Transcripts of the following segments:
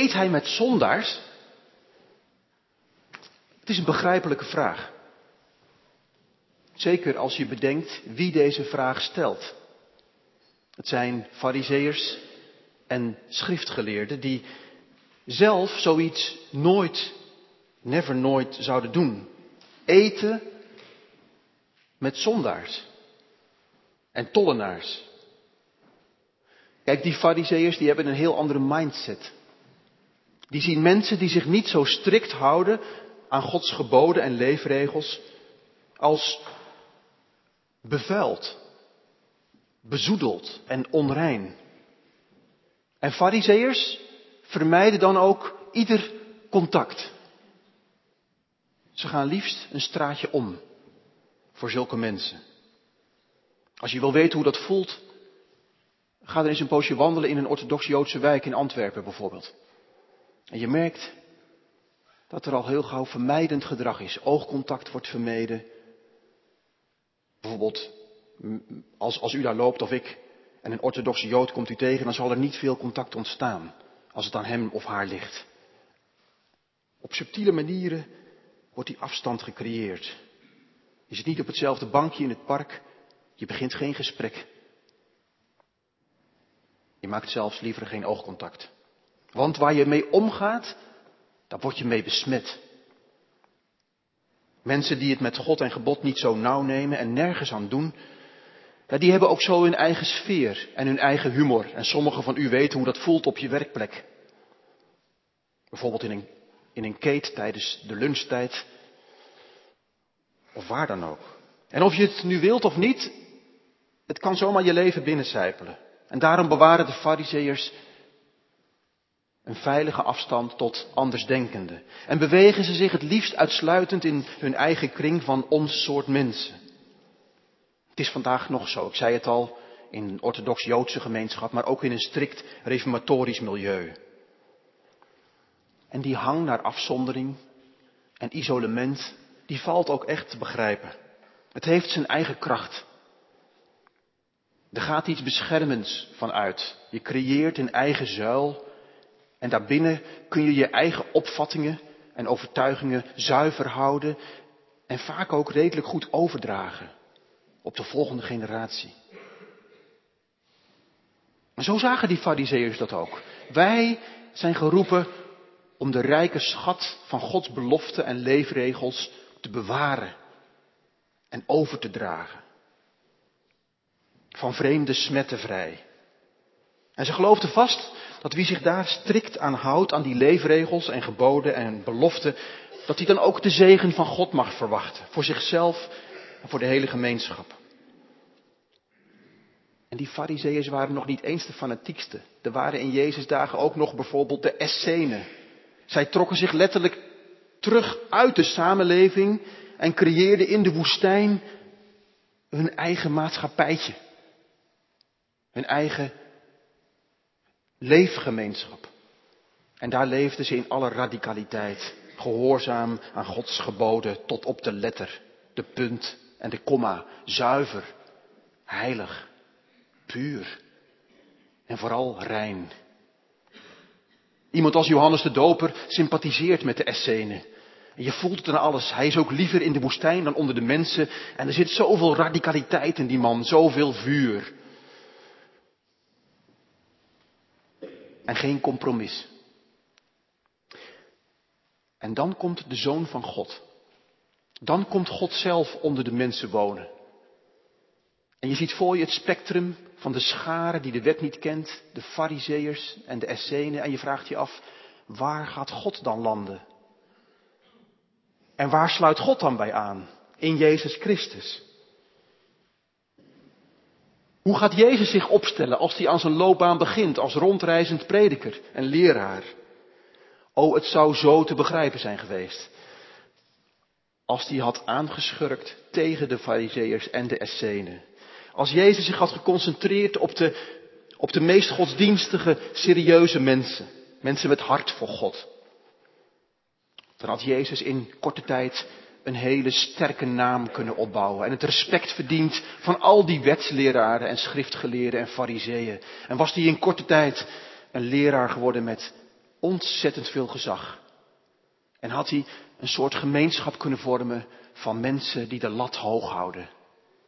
eet hij met zondaars? Het is een begrijpelijke vraag. Zeker als je bedenkt wie deze vraag stelt. Het zijn fariseërs en schriftgeleerden die zelf zoiets nooit, never nooit zouden doen. Eten met zondaars en tollenaars. Kijk, die fariseërs die hebben een heel andere mindset. Die zien mensen die zich niet zo strikt houden aan Gods geboden en leefregels als bevuild, bezoedeld en onrein. En fariseërs vermijden dan ook ieder contact. Ze gaan liefst een straatje om voor zulke mensen. Als je wil weten hoe dat voelt, ga er eens een poosje wandelen in een orthodox-Joodse wijk in Antwerpen bijvoorbeeld. En je merkt dat er al heel gauw vermijdend gedrag is. Oogcontact wordt vermeden. Bijvoorbeeld, als, als u daar loopt of ik en een orthodoxe Jood komt u tegen, dan zal er niet veel contact ontstaan als het aan hem of haar ligt. Op subtiele manieren wordt die afstand gecreëerd. Je zit niet op hetzelfde bankje in het park, je begint geen gesprek. Je maakt zelfs liever geen oogcontact. Want waar je mee omgaat, daar word je mee besmet. Mensen die het met God en gebod niet zo nauw nemen en nergens aan doen, die hebben ook zo hun eigen sfeer en hun eigen humor. En sommigen van u weten hoe dat voelt op je werkplek. Bijvoorbeeld in een, in een keet tijdens de lunchtijd. Of waar dan ook. En of je het nu wilt of niet, het kan zomaar je leven binnencijpelen. En daarom bewaren de fariseërs een veilige afstand tot andersdenkenden. En bewegen ze zich het liefst uitsluitend in hun eigen kring van ons soort mensen. Het is vandaag nog zo, ik zei het al, in een orthodox-Joodse gemeenschap, maar ook in een strikt reformatorisch milieu. En die hang naar afzondering en isolement, die valt ook echt te begrijpen. Het heeft zijn eigen kracht. Er gaat iets beschermends van uit. Je creëert een eigen zuil en daarbinnen kun je je eigen opvattingen en overtuigingen zuiver houden en vaak ook redelijk goed overdragen op de volgende generatie. En zo zagen die fariseërs dat ook. Wij zijn geroepen om de rijke schat van Gods beloften en leefregels te bewaren en over te dragen. Van vreemde smetten vrij. En ze geloofden vast dat wie zich daar strikt aan houdt, aan die leefregels en geboden en beloften, dat hij dan ook de zegen van God mag verwachten. Voor zichzelf en voor de hele gemeenschap. En die fariseeërs waren nog niet eens de fanatiekste. Er waren in Jezus dagen ook nog bijvoorbeeld de Essenen. Zij trokken zich letterlijk terug uit de samenleving en creëerden in de woestijn hun eigen maatschappijtje. Hun eigen leefgemeenschap. En daar leefden ze in alle radicaliteit, gehoorzaam aan Gods geboden tot op de letter, de punt en de komma, zuiver, heilig, puur en vooral rein. Iemand als Johannes de Doper sympathiseert met de Essenen. En je voelt het aan alles. Hij is ook liever in de woestijn dan onder de mensen. En er zit zoveel radicaliteit in die man, zoveel vuur. En geen compromis. En dan komt de Zoon van God. Dan komt God zelf onder de mensen wonen. En je ziet voor je het spectrum van de scharen die de wet niet kent, de fariseërs en de essenen. En je vraagt je af, waar gaat God dan landen? En waar sluit God dan bij aan? In Jezus Christus. Hoe gaat Jezus zich opstellen als hij aan zijn loopbaan begint als rondreizend prediker en leraar? Oh, het zou zo te begrijpen zijn geweest. Als hij had aangeschurkt tegen de fariseërs en de essenen. Als Jezus zich had geconcentreerd op de, op de meest godsdienstige, serieuze mensen. Mensen met hart voor God. Dan had Jezus in korte tijd een hele sterke naam kunnen opbouwen. En het respect verdient van al die wetsleraren en schriftgeleerden en fariseeën. En was hij in korte tijd een leraar geworden met ontzettend veel gezag. En had hij een soort gemeenschap kunnen vormen van mensen die de lat hoog houden.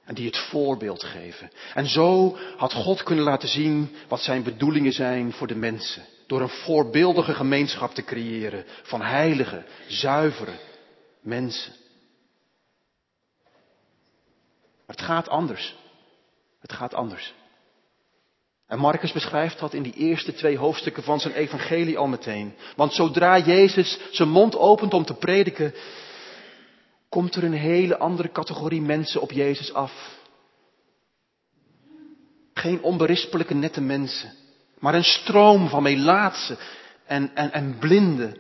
En die het voorbeeld geven. En zo had God kunnen laten zien wat zijn bedoelingen zijn voor de mensen. Door een voorbeeldige gemeenschap te creëren van heilige, zuivere mensen. Het gaat anders. Het gaat anders. En Marcus beschrijft dat in die eerste twee hoofdstukken van zijn evangelie al meteen. Want zodra Jezus zijn mond opent om te prediken, komt er een hele andere categorie mensen op Jezus af. Geen onberispelijke nette mensen, maar een stroom van melaatsen en, en, en blinden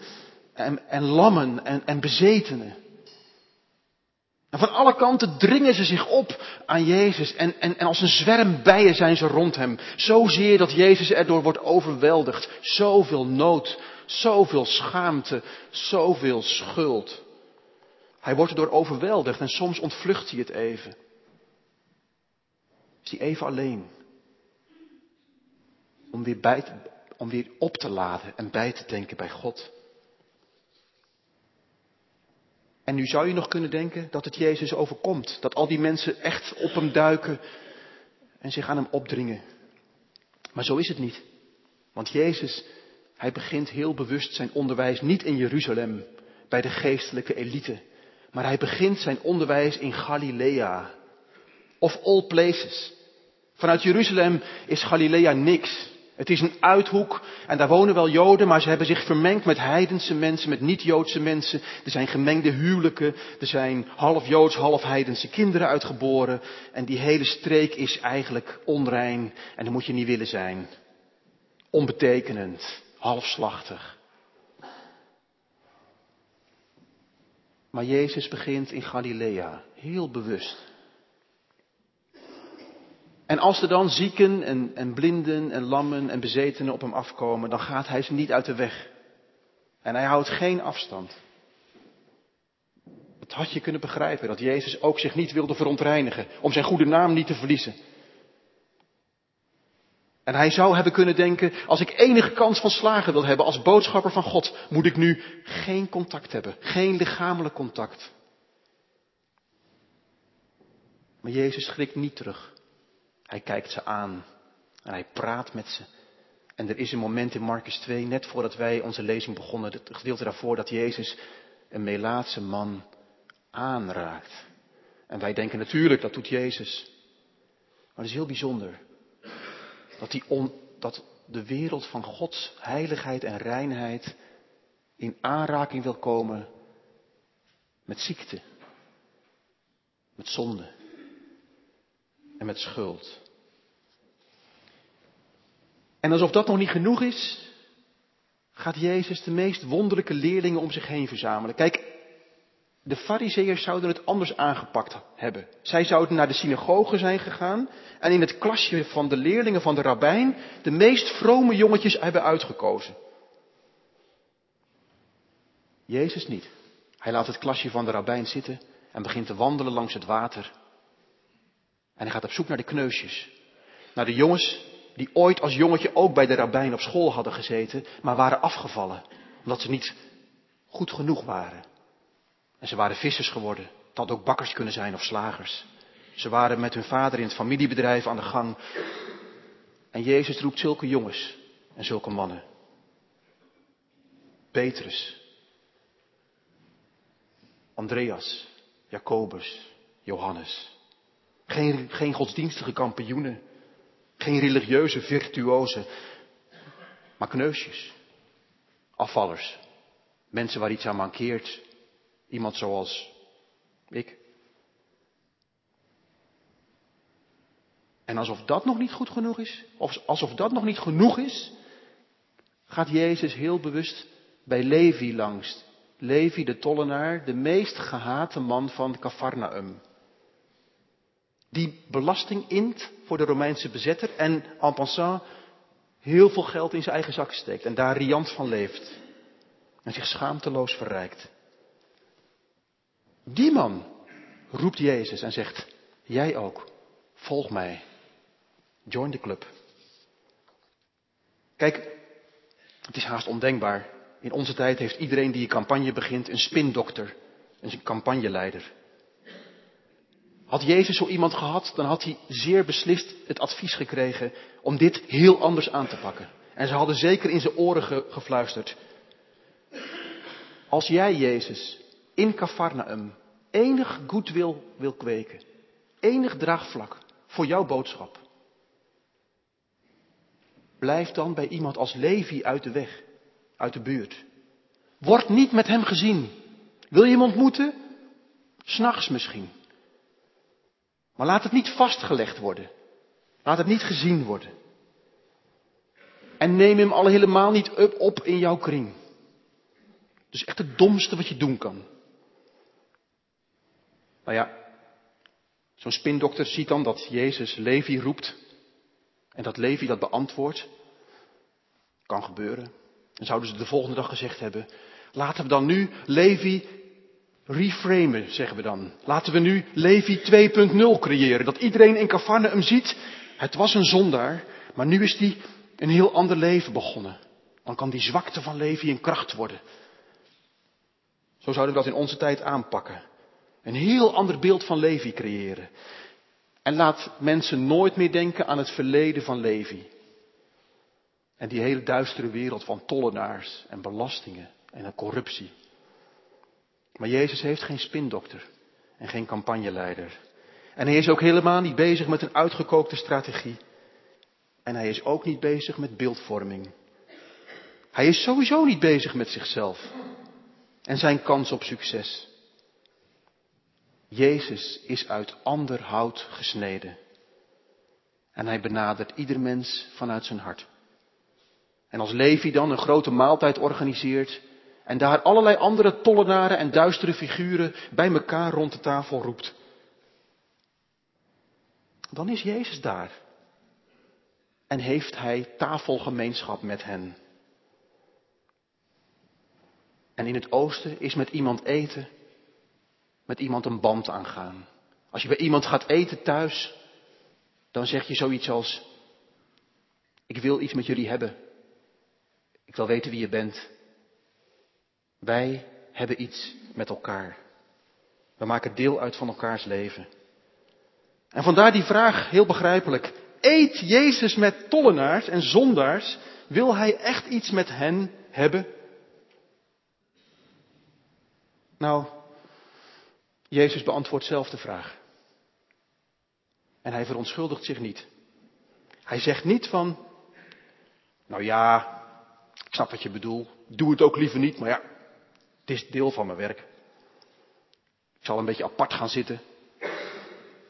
en, en lammen en, en bezetenen. En van alle kanten dringen ze zich op aan Jezus en, en, en als een zwerm bijen zijn ze rond hem. Zozeer dat Jezus erdoor wordt overweldigd. Zoveel nood, zoveel schaamte, zoveel schuld. Hij wordt erdoor overweldigd en soms ontvlucht hij het even. Is hij even alleen. Om weer, bij om weer op te laden en bij te denken bij God. En nu zou je nog kunnen denken dat het Jezus overkomt. Dat al die mensen echt op hem duiken en zich aan hem opdringen. Maar zo is het niet. Want Jezus, hij begint heel bewust zijn onderwijs niet in Jeruzalem, bij de geestelijke elite. Maar hij begint zijn onderwijs in Galilea. Of all places. Vanuit Jeruzalem is Galilea niks. Het is een uithoek en daar wonen wel Joden, maar ze hebben zich vermengd met heidense mensen, met niet-Joodse mensen. Er zijn gemengde huwelijken, er zijn half Joods, half heidense kinderen uitgeboren. En die hele streek is eigenlijk onrein en daar moet je niet willen zijn. Onbetekenend, halfslachtig. Maar Jezus begint in Galilea, heel bewust. En als er dan zieken en, en blinden en lammen en bezetenen op hem afkomen, dan gaat hij ze niet uit de weg. En hij houdt geen afstand. Dat had je kunnen begrijpen, dat Jezus ook zich niet wilde verontreinigen, om zijn goede naam niet te verliezen. En hij zou hebben kunnen denken, als ik enige kans van slagen wil hebben als boodschapper van God, moet ik nu geen contact hebben, geen lichamelijk contact. Maar Jezus schrikt niet terug. Hij kijkt ze aan en hij praat met ze. En er is een moment in Marcus 2, net voordat wij onze lezing begonnen, het gedeelte daarvoor, dat Jezus een Melaatse man aanraakt. En wij denken natuurlijk, dat doet Jezus. Maar het is heel bijzonder. Dat, die dat de wereld van Gods heiligheid en reinheid in aanraking wil komen met ziekte, met zonde en met schuld. En alsof dat nog niet genoeg is, gaat Jezus de meest wonderlijke leerlingen om zich heen verzamelen. Kijk, de fariseërs zouden het anders aangepakt hebben. Zij zouden naar de synagoge zijn gegaan en in het klasje van de leerlingen van de rabbijn de meest vrome jongetjes hebben uitgekozen. Jezus niet. Hij laat het klasje van de rabbijn zitten en begint te wandelen langs het water. En hij gaat op zoek naar de kneusjes. Naar de jongens die ooit als jongetje ook bij de rabbijn op school hadden gezeten, maar waren afgevallen. Omdat ze niet goed genoeg waren. En ze waren vissers geworden. Het had ook bakkers kunnen zijn of slagers. Ze waren met hun vader in het familiebedrijf aan de gang. En Jezus roept zulke jongens en zulke mannen. Petrus, Andreas, Jacobus, Johannes. Geen, geen godsdienstige kampioenen. Geen religieuze virtuozen. Maar kneusjes. Afvallers. Mensen waar iets aan mankeert. Iemand zoals ik. En alsof dat nog niet goed genoeg is, of alsof dat nog niet genoeg is, gaat Jezus heel bewust bij Levi langs. Levi de tollenaar, de meest gehate man van Cafarnaum. Die belasting int voor de Romeinse bezetter en en passant heel veel geld in zijn eigen zak steekt en daar riant van leeft. En zich schaamteloos verrijkt. Die man roept Jezus en zegt, jij ook, volg mij, join the club. Kijk, Het is haast ondenkbaar. In onze tijd heeft iedereen die een campagne begint een spindokter, een campagneleider. Had Jezus zo iemand gehad, dan had hij zeer beslist het advies gekregen om dit heel anders aan te pakken. En ze hadden zeker in zijn oren gefluisterd. Als jij, Jezus, in Cafarnaum enig goedwil wil kweken, enig draagvlak voor jouw boodschap, blijf dan bij iemand als Levi uit de weg, uit de buurt. Word niet met hem gezien. Wil je hem ontmoeten? S'nachts misschien. Maar laat het niet vastgelegd worden. Laat het niet gezien worden. En neem hem al helemaal niet op in jouw kring. Dus echt het domste wat je doen kan. Nou ja, zo'n spindokter ziet dan dat Jezus Levi roept. En dat Levi dat beantwoordt. Kan gebeuren. En zouden ze de volgende dag gezegd hebben. Laten we dan nu Levi reframen, zeggen we dan. Laten we nu Levi 2.0 creëren. Dat iedereen in hem ziet. Het was een zondaar. Maar nu is hij een heel ander leven begonnen. Dan kan die zwakte van Levi een kracht worden. Zo zouden we dat in onze tijd aanpakken. Een heel ander beeld van Levi creëren. En laat mensen nooit meer denken aan het verleden van Levi. En die hele duistere wereld van tollenaars en belastingen en corruptie. Maar Jezus heeft geen spindokter en geen campagneleider. En hij is ook helemaal niet bezig met een uitgekookte strategie. En hij is ook niet bezig met beeldvorming. Hij is sowieso niet bezig met zichzelf en zijn kans op succes. Jezus is uit ander hout gesneden. En hij benadert ieder mens vanuit zijn hart. En als Levi dan een grote maaltijd organiseert en daar allerlei andere tollenaren en duistere figuren bij elkaar rond de tafel roept, dan is Jezus daar. En heeft hij tafelgemeenschap met hen. En in het oosten is met iemand eten, met iemand een band aangaan. Als je bij iemand gaat eten thuis, dan zeg je zoiets als, ik wil iets met jullie hebben. Ik wil weten wie je bent. Wij hebben iets met elkaar. We maken deel uit van elkaars leven. En vandaar die vraag, heel begrijpelijk. Eet Jezus met tollenaars en zondaars? Wil hij echt iets met hen hebben? Nou, Jezus beantwoordt zelf de vraag. En hij verontschuldigt zich niet. Hij zegt niet van, nou ja, ik snap wat je bedoelt, doe het ook liever niet, maar ja, het is deel van mijn werk. Ik zal een beetje apart gaan zitten.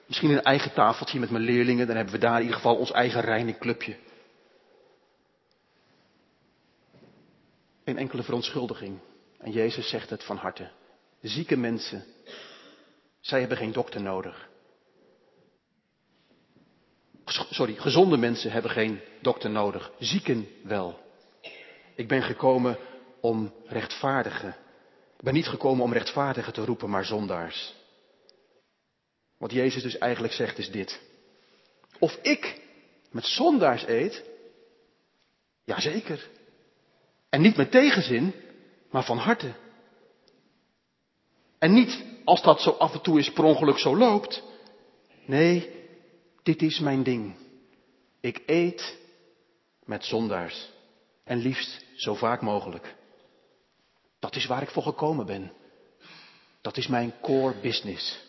Misschien een eigen tafeltje met mijn leerlingen, dan hebben we daar in ieder geval ons eigen reine clubje. Geen enkele verontschuldiging. En Jezus zegt het van harte. Zieke mensen, zij hebben geen dokter nodig. Sorry, gezonde mensen hebben geen dokter nodig. Zieken wel. Ik ben gekomen om rechtvaardigen. Ik ben niet gekomen om rechtvaardigen te roepen, maar zondaars. Wat Jezus dus eigenlijk zegt is dit. Of ik met zondaars eet? Jazeker. En niet met tegenzin, maar van harte. En niet als dat zo af en toe is per ongeluk zo loopt. Nee, dit is mijn ding. Ik eet met zondaars. En liefst zo vaak mogelijk. Dat is waar ik voor gekomen ben. Dat is mijn core business.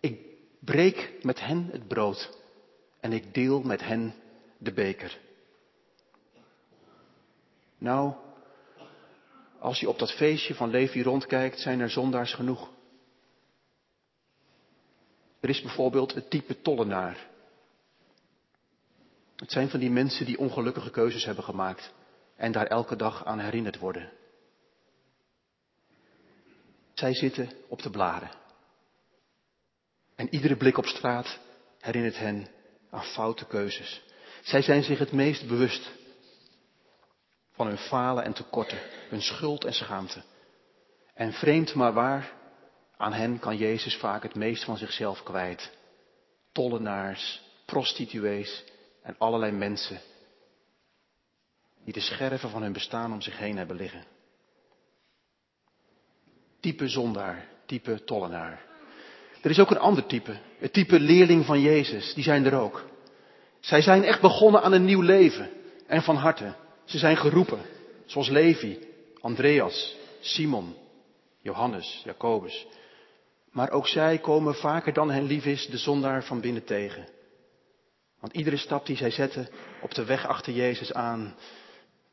Ik breek met hen het brood en ik deel met hen de beker. Nou, als je op dat feestje van Levi rondkijkt, zijn er zondaars genoeg. Er is bijvoorbeeld het type tollenaar. Het zijn van die mensen die ongelukkige keuzes hebben gemaakt en daar elke dag aan herinnerd worden. Zij zitten op de blaren. En iedere blik op straat herinnert hen aan foute keuzes. Zij zijn zich het meest bewust van hun falen en tekorten, hun schuld en schaamte. En vreemd maar waar, aan hen kan Jezus vaak het meest van zichzelf kwijt. Tollenaars, prostituees en allerlei mensen die de scherven van hun bestaan om zich heen hebben liggen. Type zondaar, type tollenaar. Er is ook een ander type, het type leerling van Jezus, die zijn er ook. Zij zijn echt begonnen aan een nieuw leven en van harte. Ze zijn geroepen, zoals Levi, Andreas, Simon, Johannes, Jacobus. Maar ook zij komen vaker dan hen lief is de zondaar van binnen tegen. Want iedere stap die zij zetten op de weg achter Jezus aan,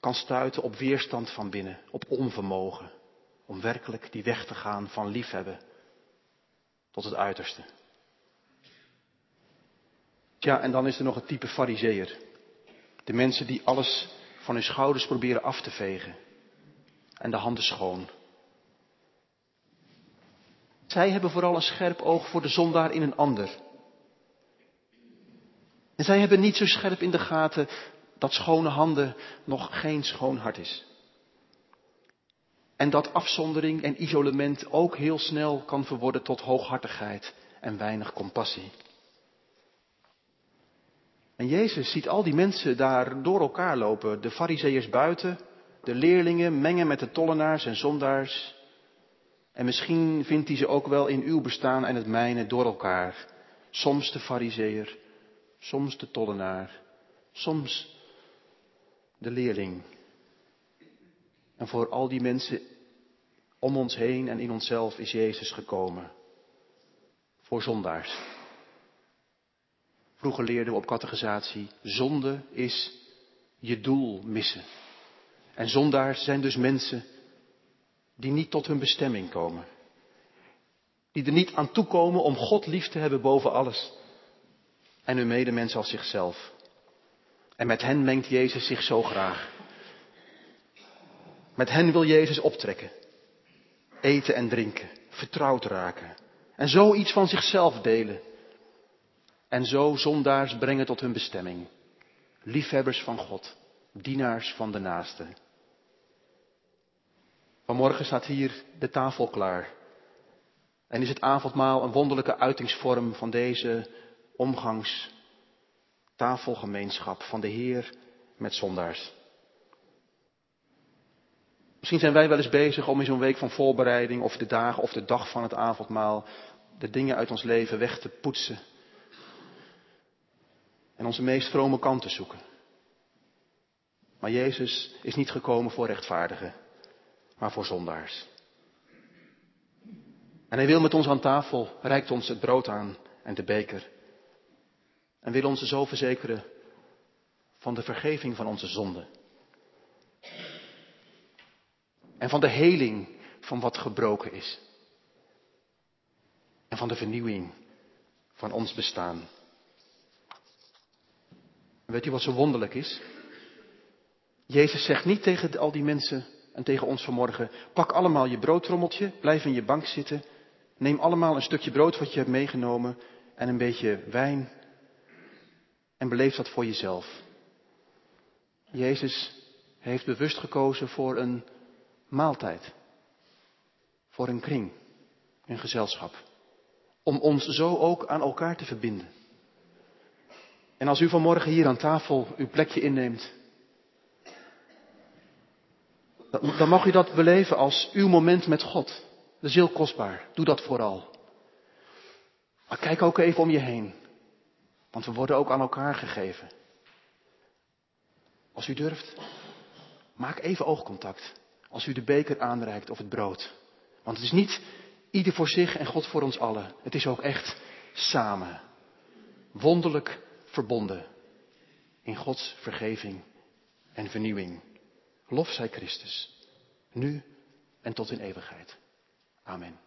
kan stuiten op weerstand van binnen, op onvermogen. Om werkelijk die weg te gaan van liefhebben tot het uiterste. Ja, en dan is er nog het type fariseer. De mensen die alles van hun schouders proberen af te vegen. En de handen schoon. Zij hebben vooral een scherp oog voor de zondaar in een ander. En zij hebben niet zo scherp in de gaten dat schone handen nog geen schoon hart is. En dat afzondering en isolement ook heel snel kan verworden tot hooghartigheid en weinig compassie. En Jezus ziet al die mensen daar door elkaar lopen. De fariseeërs buiten, de leerlingen mengen met de tollenaars en zondaars. En misschien vindt hij ze ook wel in uw bestaan en het mijne door elkaar. Soms de fariseer, soms de tollenaar, soms de leerling. En voor al die mensen om ons heen en in onszelf is Jezus gekomen. Voor zondaars. Vroeger leerden we op catechisatie, zonde is je doel missen. En zondaars zijn dus mensen die niet tot hun bestemming komen. Die er niet aan toekomen om God lief te hebben boven alles. En hun medemens als zichzelf. En met hen mengt Jezus zich zo graag. Met hen wil Jezus optrekken. Eten en drinken. Vertrouwd raken. En zo iets van zichzelf delen. En zo zondaars brengen tot hun bestemming. Liefhebbers van God. Dienaars van de naaste. Vanmorgen staat hier de tafel klaar. En is het avondmaal een wonderlijke uitingsvorm van deze omgangstafelgemeenschap van de Heer met zondaars. Misschien zijn wij wel eens bezig om in zo'n week van voorbereiding of de dagen of de dag van het avondmaal de dingen uit ons leven weg te poetsen. En onze meest vrome kant te zoeken. Maar Jezus is niet gekomen voor rechtvaardigen maar voor zondaars. En hij wil met ons aan tafel, reikt ons het brood aan en de beker. En wil ons zo verzekeren van de vergeving van onze zonden. En van de heling van wat gebroken is. En van de vernieuwing van ons bestaan. weet u wat zo wonderlijk is? Jezus zegt niet tegen al die mensen, en tegen ons vanmorgen, pak allemaal je broodtrommeltje, blijf in je bank zitten, neem allemaal een stukje brood wat je hebt meegenomen en een beetje wijn en beleef dat voor jezelf. Jezus heeft bewust gekozen voor een maaltijd, voor een kring, een gezelschap, om ons zo ook aan elkaar te verbinden. En als u vanmorgen hier aan tafel uw plekje inneemt, dan mag u dat beleven als uw moment met God. Dat is heel kostbaar. Doe dat vooral. Maar kijk ook even om je heen. Want we worden ook aan elkaar gegeven. Als u durft, maak even oogcontact. Als u de beker aanreikt of het brood. Want het is niet ieder voor zich en God voor ons allen. Het is ook echt samen. Wonderlijk verbonden. In Gods vergeving en vernieuwing. Lof zij Christus, nu en tot in eeuwigheid. Amen.